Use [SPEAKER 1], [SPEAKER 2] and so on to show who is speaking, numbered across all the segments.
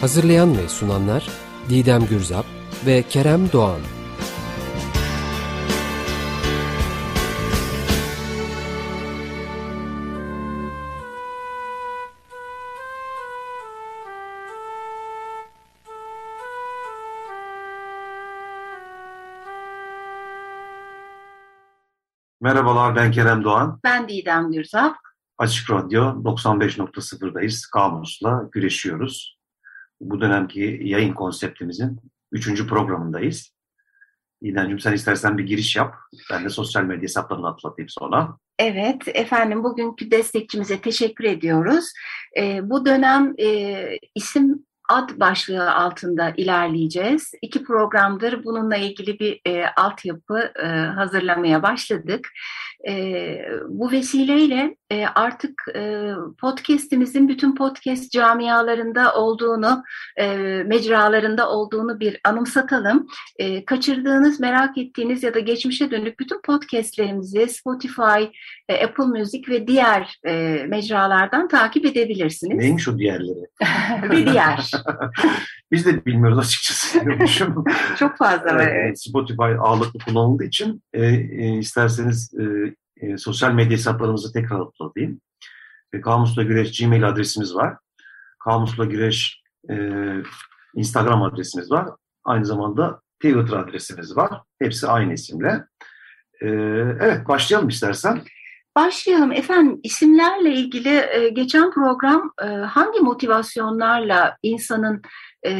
[SPEAKER 1] Hazırlayan ve sunanlar Didem Gürzap ve Kerem Doğan.
[SPEAKER 2] Merhabalar ben Kerem Doğan.
[SPEAKER 3] Ben Didem Gürzap.
[SPEAKER 2] Açık Radyo 95.0'dayız. Kamus'la güreşiyoruz. Bu dönemki yayın konseptimizin üçüncü programındayız. İdancığım sen istersen bir giriş yap. Ben de sosyal medya hesaplarını atlatayım sonra.
[SPEAKER 3] Evet efendim bugünkü destekçimize teşekkür ediyoruz. E, bu dönem e, isim ad başlığı altında ilerleyeceğiz. İki programdır bununla ilgili bir e, altyapı e, hazırlamaya başladık. E, bu vesileyle e, artık e, podcast'imizin bütün podcast camialarında olduğunu, e, mecralarında olduğunu bir anımsatalım. E, kaçırdığınız, merak ettiğiniz ya da geçmişe dönük bütün podcast'lerimizi Spotify, e, Apple Music ve diğer e, mecralardan takip edebilirsiniz.
[SPEAKER 2] Neymiş o diğerleri?
[SPEAKER 3] ve diğer.
[SPEAKER 2] Biz de bilmiyoruz açıkçası.
[SPEAKER 3] Çok fazla. Evet.
[SPEAKER 2] Spotify ağırlıklı kullanıldığı için e, e, isterseniz e, e, sosyal medya hesaplarımızı tekrar hatırlatayım. E, Kamusla Güreş Gmail adresimiz var. Kamusla Güreş e, Instagram adresimiz var. Aynı zamanda Twitter adresimiz var. Hepsi aynı isimle. E, evet başlayalım istersen.
[SPEAKER 3] Başlayalım. Efendim isimlerle ilgili e, geçen program e, hangi motivasyonlarla insanın e,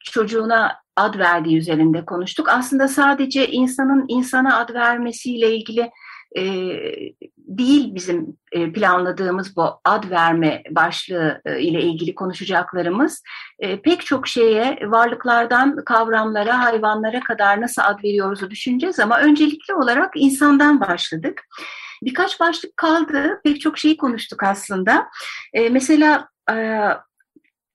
[SPEAKER 3] çocuğuna ad verdiği üzerinde konuştuk. Aslında sadece insanın insana ad vermesiyle ilgili e, değil bizim e, planladığımız bu ad verme başlığı e, ile ilgili konuşacaklarımız. E, pek çok şeye, varlıklardan kavramlara, hayvanlara kadar nasıl ad veriyoruzu düşüneceğiz ama öncelikli olarak insandan başladık. Birkaç başlık kaldı, pek çok şeyi konuştuk aslında. E, mesela e,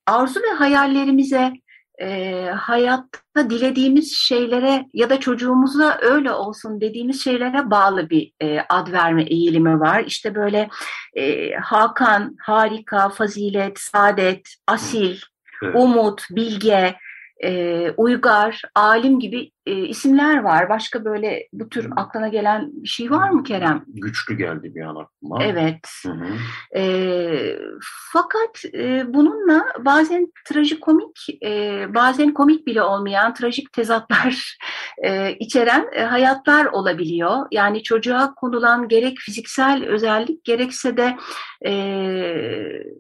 [SPEAKER 3] arzu ve hayallerimize e, hayatta dilediğimiz şeylere ya da çocuğumuza öyle olsun dediğimiz şeylere bağlı bir e, ad verme eğilimi var. İşte böyle e, Hakan, harika, fazilet, saadet, asil, evet. umut, bilge, e, uygar, alim gibi e, isimler var. Başka böyle bu tür aklına gelen bir şey var mı Kerem?
[SPEAKER 2] Güçlü geldi bir an aklıma.
[SPEAKER 3] Evet. Hı hı. E, fakat e, bununla bazen trajikomik, e, bazen komik bile olmayan trajik tezatlar e, içeren e, hayatlar olabiliyor. Yani çocuğa konulan gerek fiziksel özellik gerekse de e,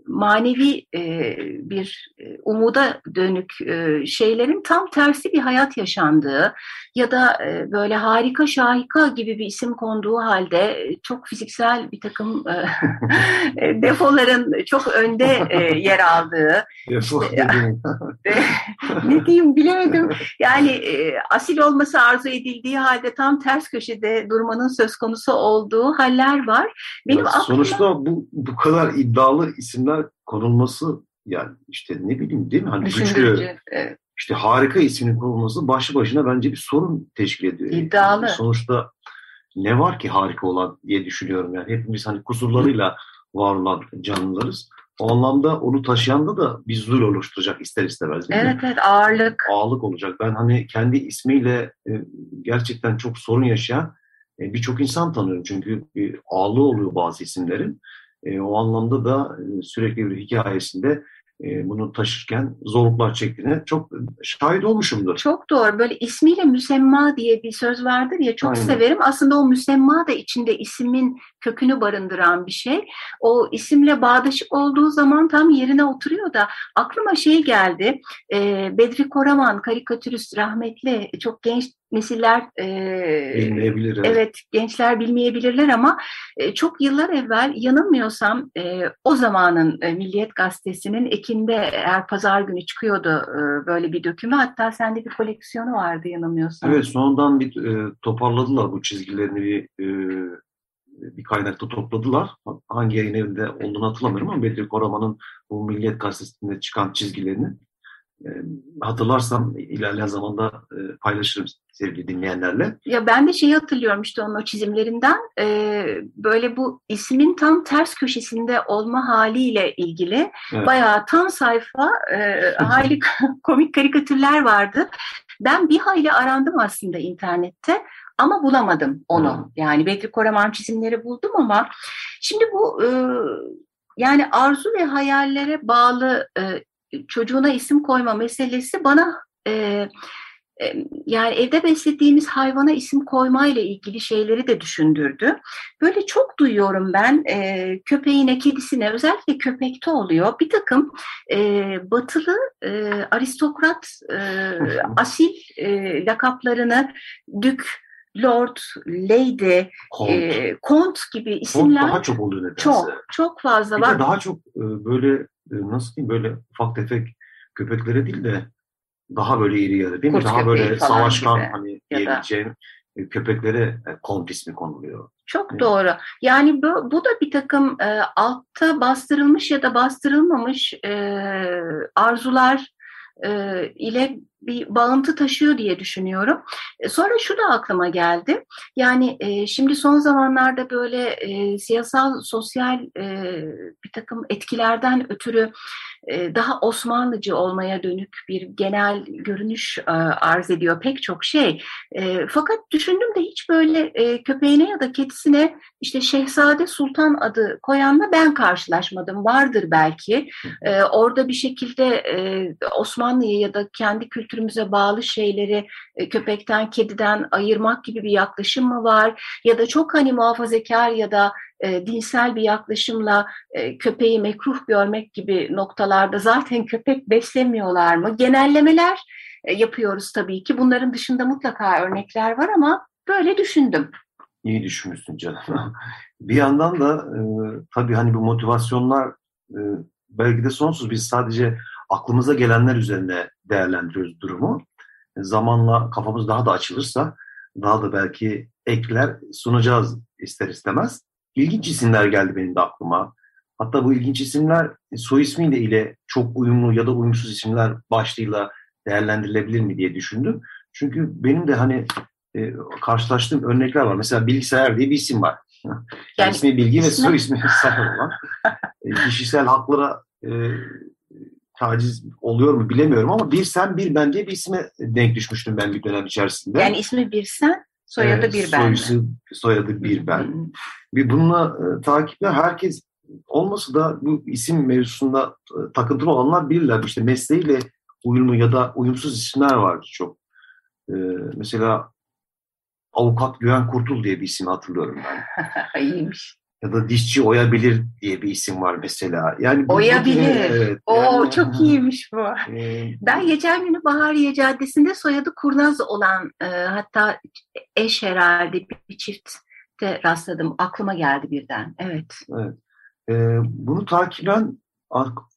[SPEAKER 3] manevi e, bir e, umuda dönük e, şeylerin tam tersi bir hayat yaşandığı ya da e, böyle harika şahika gibi bir isim konduğu halde çok fiziksel bir takım e, defoların çok önde e, yer aldığı.
[SPEAKER 2] Defo
[SPEAKER 3] ne diyeyim bilemedim. Yani e, asil olması arzu edildiği halde tam ters köşede durmanın söz konusu olduğu haller var.
[SPEAKER 2] Benim ya, sonuçta aklımda... bu bu kadar iddialı isimler konulması yani işte ne bileyim değil mi? Hani güçlü, evet işte harika isminin konulması başlı başına bence bir sorun teşkil ediyor.
[SPEAKER 3] İddialı. Yani
[SPEAKER 2] sonuçta ne var ki harika olan diye düşünüyorum yani. Hepimiz hani kusurlarıyla var olan canlılarız. O anlamda onu taşıyan da bir zul oluşturacak ister istemez
[SPEAKER 3] değil evet, mi? Evet ağırlık.
[SPEAKER 2] Ağırlık olacak. Ben hani kendi ismiyle e, gerçekten çok sorun yaşayan e, birçok insan tanıyorum. Çünkü bir ağırlığı oluyor bazı isimlerin. E, o anlamda da sürekli bir hikayesinde e, bunu taşırken zorluklar çektiğine çok şahit olmuşumdur.
[SPEAKER 3] Çok doğru. Böyle ismiyle müsemma diye bir söz vardır ya çok Aynen. severim. Aslında o müsemma da içinde ismin kökünü barındıran bir şey. O isimle bağdaşık olduğu zaman tam yerine oturuyor da aklıma şey geldi. E, Bedri Koraman karikatürist rahmetli çok genç nesiller
[SPEAKER 2] e, bilmeyebilir. Evet.
[SPEAKER 3] evet gençler bilmeyebilirler ama e, çok yıllar evvel yanılmıyorsam e, o zamanın e, Milliyet Gazetesi'nin Ekim'de eğer pazar günü çıkıyordu e, böyle bir dökümü hatta sende bir koleksiyonu vardı yanılmıyorsam.
[SPEAKER 2] Evet sonradan bir e, toparladılar bu çizgilerini bir e, bir kaynakta topladılar. Hangi yayın evinde olduğunu hatırlamıyorum ama Bedri Koraman'ın bu Milliyet Gazetesi'nde çıkan çizgilerini hatırlarsam ilerleyen zamanda e, paylaşırım sevgili dinleyenlerle.
[SPEAKER 3] Ya ben de şeyi hatırlıyorum işte onun o çizimlerinden e, böyle bu ismin tam ters köşesinde olma haliyle ilgili evet. bayağı tam sayfa e, hali komik karikatürler vardı. Ben bir hayli arandım aslında internette ama bulamadım onu. Hmm. Yani Bedri Koraman çizimleri buldum ama şimdi bu e, yani arzu ve hayallere bağlı e, çocuğuna isim koyma meselesi bana e, yani evde beslediğimiz hayvana isim koyma ile ilgili şeyleri de düşündürdü. Böyle çok duyuyorum ben e, köpeğine, kedisine özellikle köpekte oluyor. Bir takım e, batılı e, aristokrat, e, asil e, lakaplarını dük, Lord, Lady, Kont, e, Kont gibi isimler
[SPEAKER 2] Kont daha çok oluyor nedense.
[SPEAKER 3] Çok, çok fazla
[SPEAKER 2] bir var. daha çok e, böyle e, nasıl diyeyim böyle ufak tefek köpeklere değil de daha böyle iri yarı değil mi? Kurt daha böyle savaşkan gibi. hani diyebileceğim e, köpeklere kont ismi konuluyor.
[SPEAKER 3] Çok evet. doğru. Yani bu, bu da bir takım e, altta bastırılmış ya da bastırılmamış e, arzular e, ile bir bağıntı taşıyor diye düşünüyorum. E, sonra şu da aklıma geldi. Yani e, şimdi son zamanlarda böyle e, siyasal, sosyal e, bir takım etkilerden ötürü daha Osmanlıcı olmaya dönük bir genel görünüş arz ediyor pek çok şey. Fakat düşündüm de hiç böyle köpeğine ya da kedisine işte Şehzade Sultan adı koyanla ben karşılaşmadım. Vardır belki. Orada bir şekilde Osmanlı'ya ya da kendi kültürümüze bağlı şeyleri köpekten, kediden ayırmak gibi bir yaklaşım mı var? Ya da çok hani muhafazakar ya da e, dinsel bir yaklaşımla e, köpeği mekruh görmek gibi noktalarda zaten köpek beslemiyorlar mı? Genellemeler e, yapıyoruz tabii ki. Bunların dışında mutlaka örnekler var ama böyle düşündüm.
[SPEAKER 2] İyi düşünmüşsün canım. bir yandan da e, tabii hani bu motivasyonlar e, belki de sonsuz. Biz sadece aklımıza gelenler üzerine değerlendiriyoruz durumu. E, zamanla kafamız daha da açılırsa daha da belki ekler sunacağız ister istemez ilginç isimler geldi benim de aklıma. Hatta bu ilginç isimler soy ismiyle ile çok uyumlu ya da uyumsuz isimler başlığıyla değerlendirilebilir mi diye düşündüm. Çünkü benim de hani e, karşılaştığım örnekler var. Mesela bilgisayar diye bir isim var. Yani, ismi bilgi ve soy ismi bilgisayar olan. e, kişisel haklara e, taciz oluyor mu bilemiyorum ama bir sen bir ben diye bir isme denk düşmüştüm ben bir dönem içerisinde.
[SPEAKER 3] Yani ismi bir sen Soyadı bir ben. Soyusu,
[SPEAKER 2] soyadı bir ben. Bir bununla e, takiple herkes olmasa da bu isim mevzusunda e, takıntılı olanlar bilirler. İşte mesleğiyle uyumlu ya da uyumsuz isimler vardı çok. E, mesela Avukat Güven Kurtul diye bir isim hatırlıyorum ben.
[SPEAKER 3] İyiymiş
[SPEAKER 2] ya da dişçi oyabilir diye bir isim var mesela.
[SPEAKER 3] Yani oyabilir. Evet, Oo yani, çok iyiymiş bu. E, ben geçen günü Bahariye Caddesi'nde soyadı Kurnaz olan e, hatta eş herhalde bir, bir çiftte rastladım. Aklıma geldi birden. Evet.
[SPEAKER 2] Evet. E, bunu takiben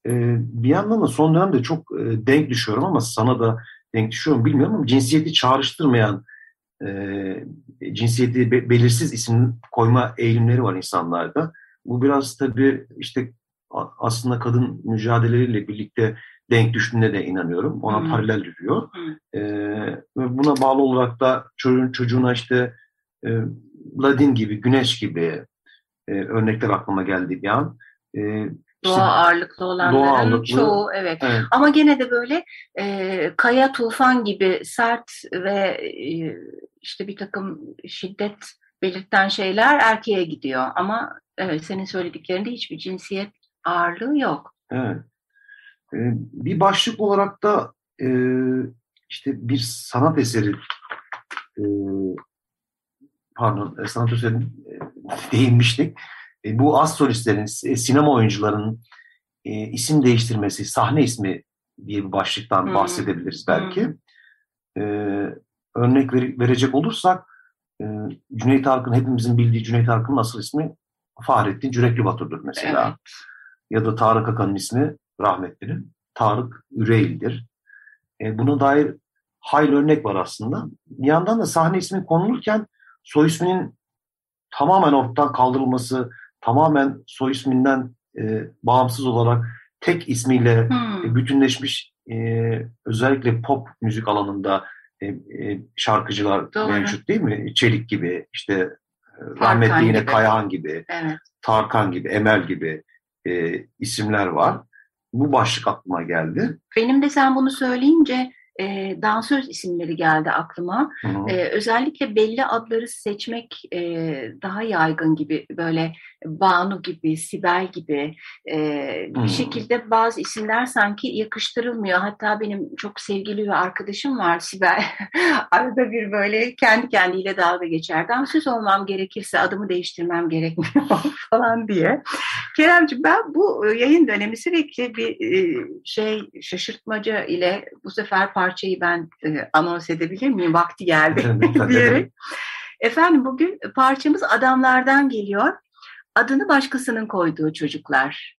[SPEAKER 2] e, bir yandan da son dönemde çok e, denk düşüyorum ama sana da denk düşüyorum bilmiyorum ama cinsiyeti çağrıştırmayan e, cinsiyeti be, belirsiz isim koyma eğilimleri var insanlarda. Bu biraz tabii işte aslında kadın mücadeleleriyle birlikte denk düştüğüne de inanıyorum. Ona hmm. paralel yürüyor. Hmm. E, buna bağlı olarak da çocuğun çocuğuna işte e, Ladin gibi, Güneş gibi e, örnekler aklıma geldi bir an.
[SPEAKER 3] E, Doğa işte, ağırlıklı olanların doğa ağırlıklı, çoğu evet. evet. Ama gene de böyle e, kaya tufan gibi sert ve e, işte bir takım şiddet belirten şeyler erkeğe gidiyor. Ama evet senin söylediklerinde hiçbir cinsiyet ağırlığı yok.
[SPEAKER 2] Evet. Ee, bir başlık olarak da e, işte bir sanat eseri e, pardon e, sanat eseri e, değinmiştik. E, bu az solistlerin, e, sinema oyuncularının e, isim değiştirmesi, sahne ismi diye bir başlıktan hmm. bahsedebiliriz belki. Hmm. E, örnek ver, verecek olursak e, Cüneyt Arkın hepimizin bildiği Cüneyt Arkın'ın asıl ismi Fahrettin Cürekli Batur'dur mesela. Evet. Ya da Tarık Akan'ın ismi rahmetlinin Tarık Üreyl'dir. E, buna dair hayli örnek var aslında. Bir yandan da sahne ismi konulurken soy isminin tamamen ortadan kaldırılması, tamamen soy isminden e, bağımsız olarak tek ismiyle hmm. bütünleşmiş e, özellikle pop müzik alanında e, e, şarkıcılar Doğru. mevcut değil mi? Çelik gibi, işte e, rahmetli yine gibi. Kayahan gibi, evet. Tarkan gibi, Emel gibi e, isimler var. Bu başlık aklıma geldi.
[SPEAKER 3] Benim de sen bunu söyleyince e, dansöz isimleri geldi aklıma. Hı hı. E, özellikle belli adları seçmek e, daha yaygın gibi böyle Banu gibi, Sibel gibi e, bir şekilde bazı isimler sanki yakıştırılmıyor. Hatta benim çok sevgili bir arkadaşım var Sibel. Arada bir böyle kendi kendiyle dalga geçer. Dansöz olmam gerekirse adımı değiştirmem gerekmiyor falan diye. Keremciğim ben bu yayın dönemi sürekli bir şey şaşırtmaca ile bu sefer parçayı ben anons edebilir miyim? Vakti geldi diyerek. Efendim bugün parçamız adamlardan geliyor. Adını başkasının koyduğu çocuklar.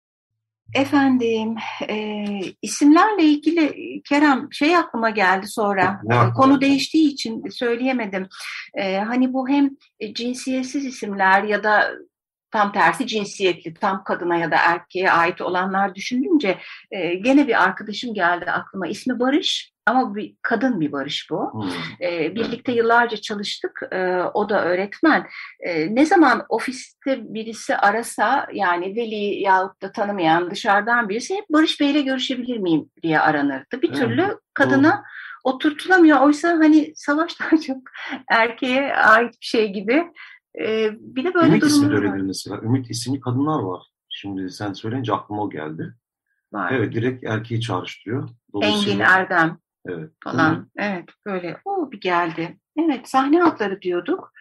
[SPEAKER 3] Efendim, e, isimlerle ilgili Kerem şey aklıma geldi sonra. Ne Konu değiştiği için söyleyemedim. E, hani bu hem cinsiyetsiz isimler ya da tam tersi cinsiyetli, tam kadına ya da erkeğe ait olanlar düşününce e, gene bir arkadaşım geldi aklıma. İsmi Barış ama bir kadın bir Barış bu. Hmm. E, birlikte yıllarca çalıştık. E, o da öğretmen. E, ne zaman ofiste birisi arasa yani veli yahut da tanımayan dışarıdan birisi hep Barış Bey'le görüşebilir miyim diye aranırdı. Bir türlü hmm. kadına hmm. oturtulamıyor. Oysa hani savaş daha çok erkeğe ait bir şey gibi. Ee, bir de böyle
[SPEAKER 2] Ümit ismi de öyledir mesela. Ümit isimli kadınlar var. Şimdi sen söyleyince aklıma o geldi. Var. Evet direkt erkeği çağrıştırıyor.
[SPEAKER 3] Engin Erdem evet. falan. Hı. Evet böyle o bir geldi. Evet sahne adları diyorduk.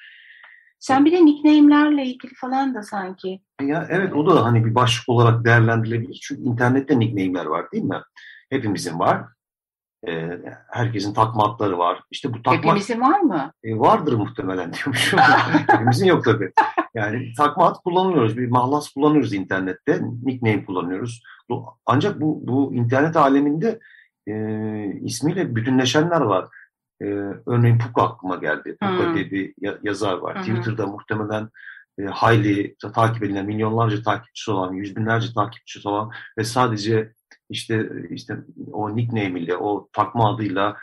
[SPEAKER 3] Sen bir de nickname'lerle ilgili falan da sanki.
[SPEAKER 2] Ya evet o da hani bir başlık olarak değerlendirilebilir. Çünkü internette nickname'ler var değil mi? Hepimizin var. E, herkesin takma adları var. İşte bu takma...
[SPEAKER 3] Hepimizin var mı?
[SPEAKER 2] E, vardır muhtemelen diyormuşum. Hepimizin yok tabii. Yani takma ad kullanıyoruz. Bir mahlas kullanıyoruz internette. Nickname kullanıyoruz. Ancak bu, bu internet aleminde e, ismiyle bütünleşenler var. E, örneğin Puka aklıma geldi. Puka hmm. diye bir yazar var. Hmm. Twitter'da muhtemelen e, hayli takip edilen, milyonlarca takipçisi olan, yüz binlerce takipçisi olan ve sadece işte işte o nickname ile, o takma adıyla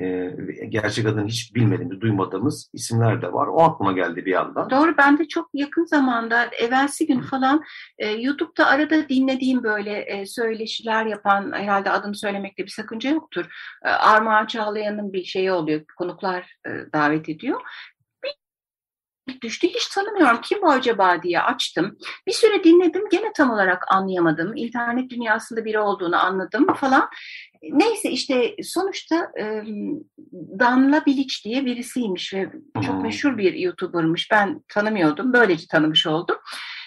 [SPEAKER 2] e, gerçek adını hiç bilmediğimiz, duymadığımız isimler de var. O aklıma geldi bir anda.
[SPEAKER 3] Doğru. Ben de çok yakın zamanda, evvelsi gün falan e, YouTube'da arada dinlediğim böyle e, söyleşiler yapan, herhalde adını söylemekte bir sakınca yoktur. E, Armağan Çağlayan'ın bir şeyi oluyor, konuklar e, davet ediyor düştü. Hiç tanımıyorum. Kim bu acaba diye açtım. Bir süre dinledim. Gene tam olarak anlayamadım. İnternet dünyasında biri olduğunu anladım falan. Neyse işte sonuçta e, Danla Bilic diye birisiymiş ve çok meşhur bir YouTuber'mış. Ben tanımıyordum. Böylece tanımış oldum.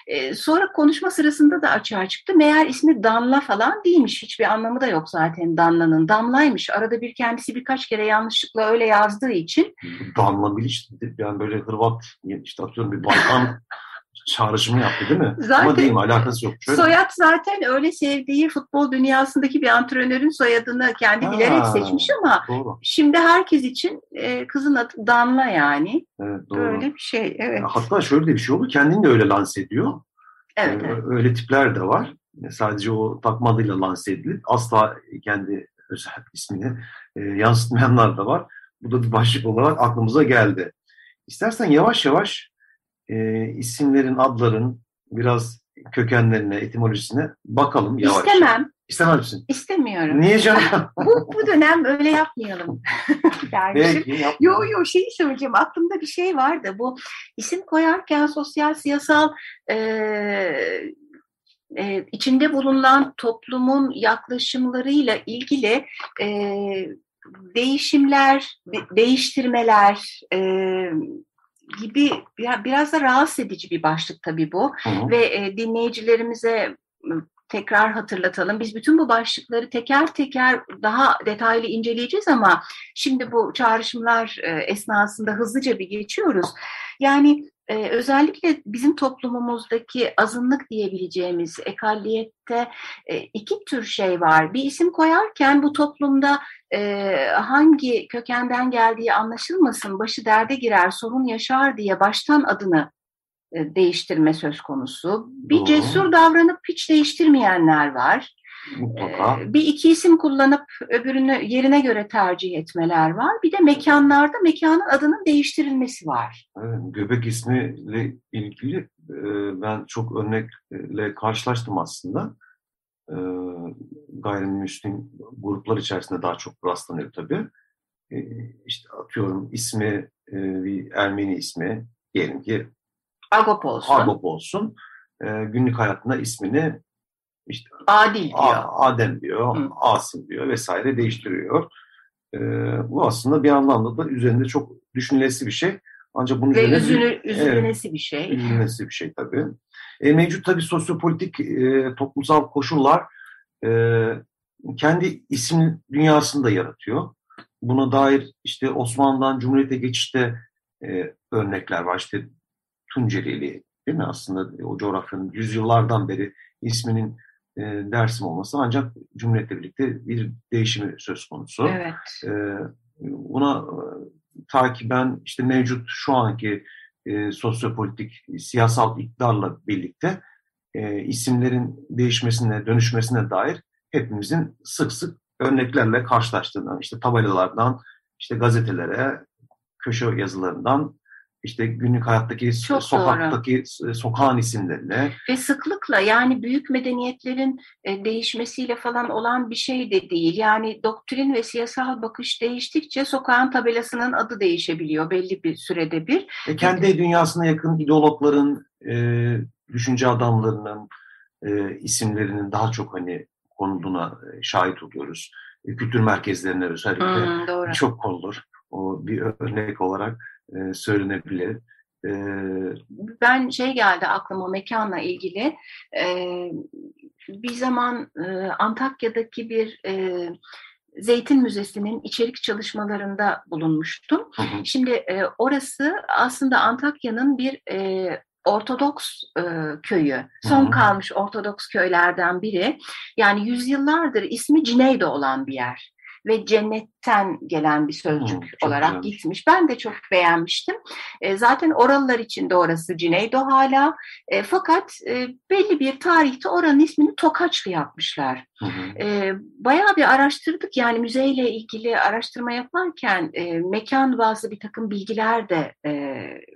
[SPEAKER 3] E, sonra konuşma sırasında da açığa çıktı. Meğer ismi Damla falan değilmiş. Hiçbir anlamı da yok zaten Damla'nın. Damla'ymış. Arada bir kendisi birkaç kere yanlışlıkla öyle yazdığı için.
[SPEAKER 2] Damla Bilic yani böyle Hırvat işte atıyorum bir Balkan çağrışımı yaptı değil mi?
[SPEAKER 3] Zaten,
[SPEAKER 2] Ama değil mi? Alakası yok.
[SPEAKER 3] Şöyle. Soyad zaten öyle sevdiği futbol dünyasındaki bir antrenörün soyadını kendi ha, bilerek seçmiş ama doğru. şimdi herkes için e, kızın adı Damla yani. Evet, doğru. Böyle bir şey. Evet.
[SPEAKER 2] Hatta şöyle de bir şey oldu. Kendini de öyle lanse ediyor. Evet, ee, evet. Öyle tipler de var. Sadece o takma adıyla lanse edilip asla kendi özel ismini e, yansıtmayanlar da var. Bu da bir başlık olarak aklımıza geldi. İstersen yavaş yavaş e, isimlerin, adların biraz kökenlerine, etimolojisine bakalım yavaş.
[SPEAKER 3] İstemem.
[SPEAKER 2] İstemez misin?
[SPEAKER 3] İstemiyorum.
[SPEAKER 2] Niye canım?
[SPEAKER 3] bu, bu dönem öyle yapmayalım. Belki yo yo şeyi söyleyeceğim. Aklımda bir şey vardı. Bu isim koyarken sosyal, siyasal e, e, içinde bulunan toplumun yaklaşımlarıyla ilgili e, değişimler, de, değiştirmeler, e, gibi biraz da rahatsız edici bir başlık tabii bu. Hı hı. Ve e, dinleyicilerimize tekrar hatırlatalım. Biz bütün bu başlıkları teker teker daha detaylı inceleyeceğiz ama şimdi bu çağrışımlar e, esnasında hızlıca bir geçiyoruz. Yani e, özellikle bizim toplumumuzdaki azınlık diyebileceğimiz ekalliyette e, iki tür şey var. Bir isim koyarken bu toplumda e, hangi kökenden geldiği anlaşılmasın, başı derde girer, sorun yaşar diye baştan adını e, değiştirme söz konusu. Bir Doğru. cesur davranıp hiç değiştirmeyenler var.
[SPEAKER 2] Mutlaka.
[SPEAKER 3] Ee, bir iki isim kullanıp öbürünü yerine göre tercih etmeler var. Bir de mekanlarda mekanın adının değiştirilmesi var.
[SPEAKER 2] Evet, göbek ismiyle ilgili e, ben çok örnekle karşılaştım aslında. E, gayrimüslim gruplar içerisinde daha çok rastlanıyor tabii. E, işte atıyorum ismi bir Ermeni ismi diyelim ki
[SPEAKER 3] Agop olsun.
[SPEAKER 2] Agop olsun. Günlük hayatında ismini işte
[SPEAKER 3] Adil diyor.
[SPEAKER 2] Adem diyor, Hı. Asım diyor vesaire değiştiriyor. Ee, bu aslında bir anlamda da üzerinde çok düşünülesi bir şey. Ancak bunun
[SPEAKER 3] Ve üzülü, üzülmesi evet, bir şey.
[SPEAKER 2] Üzülmesi bir şey tabii. E, mevcut tabii sosyopolitik e, toplumsal koşullar e, kendi isim dünyasını da yaratıyor. Buna dair işte Osmanlı'dan Cumhuriyet'e geçişte e, örnekler var. İşte Tuncelili değil mi aslında o coğrafyanın yüzyıllardan beri isminin e, Dersim olması ancak Cumhuriyet'le birlikte bir değişimi söz konusu.
[SPEAKER 3] Evet.
[SPEAKER 2] E, buna e, takiben işte mevcut şu anki e, sosyopolitik, siyasal iktidarla birlikte e, isimlerin değişmesine, dönüşmesine dair hepimizin sık sık örneklerle karşılaştığından, işte tabelalardan, işte gazetelere, köşe yazılarından işte günlük hayattaki Çok sokaktaki doğru. sokağın isimlerine
[SPEAKER 3] ve sıklıkla yani büyük medeniyetlerin e, değişmesiyle falan olan bir şey de değil. Yani doktrin ve siyasal bakış değiştikçe sokağın tabelasının adı değişebiliyor belli bir sürede bir.
[SPEAKER 2] E kendi dünyasına yakın ideologların, e, düşünce adamlarının e, isimlerinin daha çok hani konulduğuna e, şahit oluyoruz. Kültür merkezlerine özellikle hmm, çok konulur. O bir örnek olarak e, söylenebilir. E,
[SPEAKER 3] ben şey geldi aklıma mekanla ilgili. E, bir zaman e, Antakya'daki bir e, Zeytin Müzesi'nin içerik çalışmalarında bulunmuştum. Hı hı. Şimdi e, orası aslında Antakya'nın bir e, Ortodoks e, köyü, son kalmış Ortodoks köylerden biri. Yani yüzyıllardır ismi Cineydo olan bir yer ve cennetten gelen bir sözcük hmm, olarak güzelmiş. gitmiş. Ben de çok beğenmiştim. E, zaten oralılar için de orası Cineydo hala. E, fakat e, belli bir tarihte oranın ismini Tokaçlı yapmışlar. Hı E, bayağı bir araştırdık yani müzeyle ilgili araştırma yaparken e, mekan bazı bir takım bilgiler de e,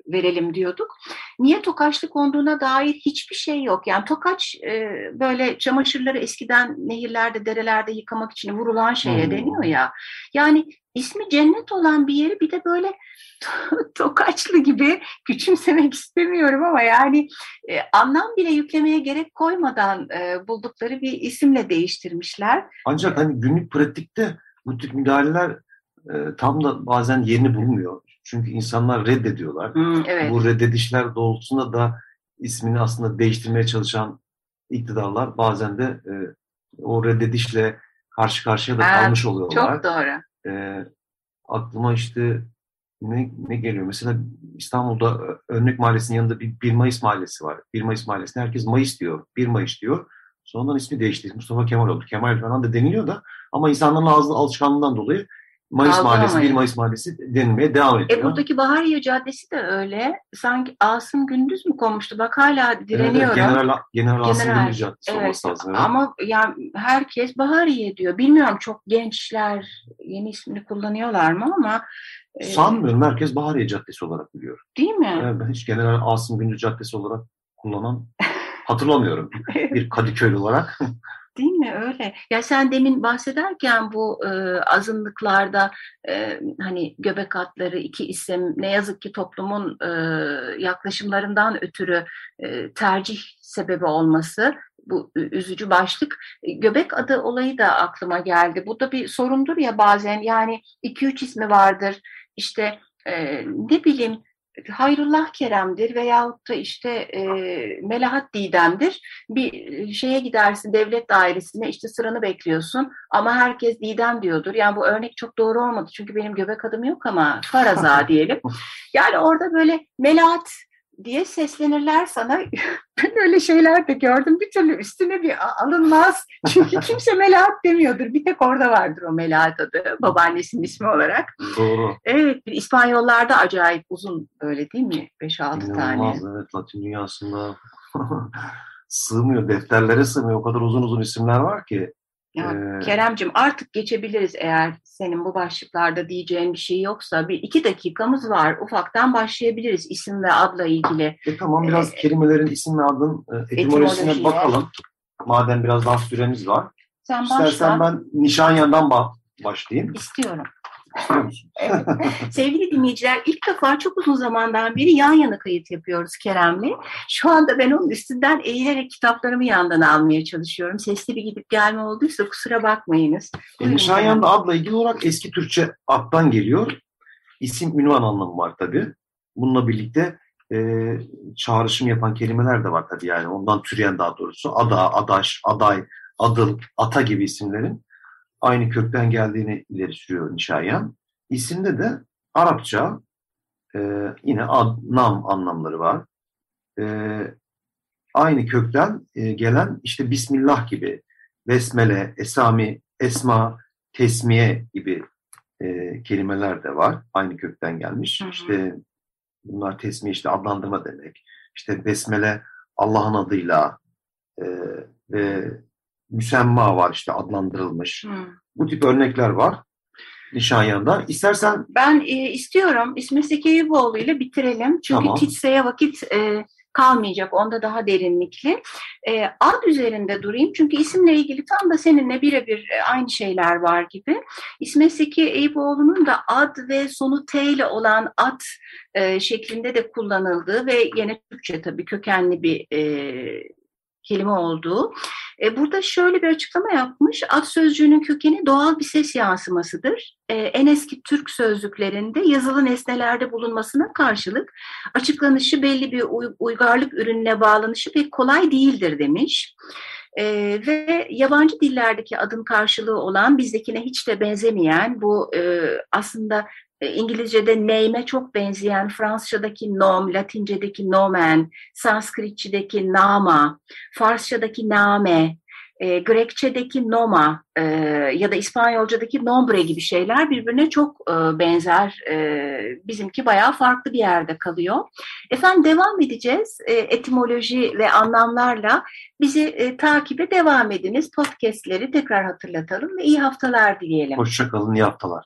[SPEAKER 3] verelim diyorduk. Niye Tokaçlı konduğuna dair hiçbir şey yok. Yani Tokaç e, böyle çamaşırları eskiden nehirlerde, derelerde yıkamak için vurulan şeye hmm. deniyor ya. Yani ismi cennet olan bir yeri bir de böyle tokaçlı gibi küçümsemek istemiyorum ama yani e, anlam bile yüklemeye gerek koymadan e, buldukları bir isimle değiştirmişler.
[SPEAKER 2] Ancak hani günlük pratikte bu tip müdahaleler e, tam da bazen yerini bulmuyor. Çünkü insanlar reddediyorlar.
[SPEAKER 3] Hmm, evet.
[SPEAKER 2] Bu reddedişler doğrultusunda da ismini aslında değiştirmeye çalışan iktidarlar bazen de e, o reddedişle karşı karşıya da kalmış oluyorlar.
[SPEAKER 3] Çok doğru.
[SPEAKER 2] E, aklıma işte ne, ne geliyor? Mesela İstanbul'da Örnek Mahallesi'nin yanında bir 1 Mayıs Mahallesi var. 1 Mayıs Mahallesi'ne herkes Mayıs diyor. 1 Mayıs diyor. Sonradan ismi değişti. Mustafa Kemal oldu. Kemal falan da deniliyor da ama insanların ağzı alışkanlığından dolayı Mayıs Aldı Mahallesi, 1 Mayıs Mahallesi denilmeye devam ediyor.
[SPEAKER 3] E buradaki Bahariye Caddesi de öyle. Sanki Asım Gündüz mü konmuştu? Bak hala direniyorum. Evet,
[SPEAKER 2] General, General Asım Gündüz Caddesi evet, olması lazım.
[SPEAKER 3] Evet. Ama yani herkes Bahariye diyor. Bilmiyorum çok gençler yeni ismini kullanıyorlar mı ama
[SPEAKER 2] e, Sanmıyorum. Herkes Bahariye Caddesi olarak biliyor.
[SPEAKER 3] Değil mi?
[SPEAKER 2] Yani ben hiç General Asım Gündüz Caddesi olarak kullanan hatırlamıyorum. bir Kadıköy olarak.
[SPEAKER 3] Değil mi öyle? Ya sen demin bahsederken bu e, azınlıklarda e, hani göbek atları iki isim ne yazık ki toplumun e, yaklaşımlarından ötürü e, tercih sebebi olması bu üzücü başlık. E, göbek adı olayı da aklıma geldi. Bu da bir sorundur ya bazen yani iki üç ismi vardır. İşte e, ne bileyim Hayrullah Kerem'dir veyahut da işte e, Melahat Didem'dir. Bir şeye gidersin devlet dairesine işte sıranı bekliyorsun ama herkes Didem diyordur. Yani bu örnek çok doğru olmadı çünkü benim göbek adım yok ama Faraza diyelim. Yani orada böyle Melahat diye seslenirler sana. ben öyle şeyler de gördüm. Bir türlü üstüne bir alınmaz. Çünkü kimse Melahat demiyordur. Bir tek orada vardır o Melahat adı. Babaannesinin ismi olarak.
[SPEAKER 2] Doğru.
[SPEAKER 3] Evet. İspanyollarda acayip uzun öyle değil mi? 5-6 tane.
[SPEAKER 2] Evet. Latin dünyasında sığmıyor. Defterlere sığmıyor. O kadar uzun uzun isimler var ki.
[SPEAKER 3] Ya, ee, Keremcim artık geçebiliriz eğer senin bu başlıklarda diyeceğin bir şey yoksa. Bir iki dakikamız var. Ufaktan başlayabiliriz isim ve adla ilgili.
[SPEAKER 2] E, tamam biraz ee, kelimelerin isim ve adın e, etimolojisine bakalım. Madem biraz daha süremiz var. Sen İstersen başla. ben Nişanyan'dan başlayayım.
[SPEAKER 3] İstiyorum. Evet. Sevgili dinleyiciler ilk defa çok uzun zamandan beri yan yana kayıt yapıyoruz Kerem'le. Şu anda ben onun üstünden eğilerek kitaplarımı yandan almaya çalışıyorum. Sesli bir gidip gelme olduysa kusura bakmayınız.
[SPEAKER 2] E, Nişanyan'da adla ilgili olarak eski Türkçe attan geliyor. İsim ünvan anlamı var tabii. Bununla birlikte e, çağrışım yapan kelimeler de var tabii yani ondan türeyen daha doğrusu. Ada, adaş, aday, adıl, ata gibi isimlerin aynı kökten geldiğini ileri sürüyor Nişayan. İsimde de Arapça e, yine ad, nam anlamları var. E, aynı kökten e, gelen işte Bismillah gibi, Besmele, Esami, Esma, Tesmiye gibi e, kelimeler de var. Aynı kökten gelmiş. Hı hı. İşte bunlar tesmiye işte adlandırma demek. İşte Besmele Allah'ın adıyla e, ve müsemma var işte adlandırılmış. Hmm. Bu tip örnekler var Nişanyan'da. İstersen...
[SPEAKER 3] Ben e, istiyorum İsmet Zeki Eyüboğlu ile bitirelim. Çünkü tamam. Titsa'ya vakit e, kalmayacak. Onda daha derinlikli. E, ad üzerinde durayım. Çünkü isimle ilgili tam da seninle birebir e, aynı şeyler var gibi. İsmet Zeki Eyüboğlu'nun da ad ve sonu T ile olan ad e, şeklinde de kullanıldığı ve yine Türkçe tabii kökenli bir e, kelime olduğu. E, burada şöyle bir açıklama yapmış. Ad sözcüğünün kökeni doğal bir ses yansımasıdır. E, en eski Türk sözlüklerinde yazılı nesnelerde bulunmasına karşılık açıklanışı belli bir uygarlık ürününe bağlanışı pek kolay değildir demiş. E, ve yabancı dillerdeki adın karşılığı olan bizdekine hiç de benzemeyen bu e, aslında İngilizce'de name'e çok benzeyen Fransızca'daki nom, Latince'deki nomen, Sanskritçe'deki nama, Farsça'daki name, e, Grekçe'deki noma e, ya da İspanyolca'daki nombre gibi şeyler birbirine çok e, benzer. E, bizimki bayağı farklı bir yerde kalıyor. Efendim devam edeceğiz. E, etimoloji ve anlamlarla bizi e, takibe devam ediniz. Podcast'leri tekrar hatırlatalım ve iyi haftalar dileyelim.
[SPEAKER 2] Hoşçakalın, iyi haftalar.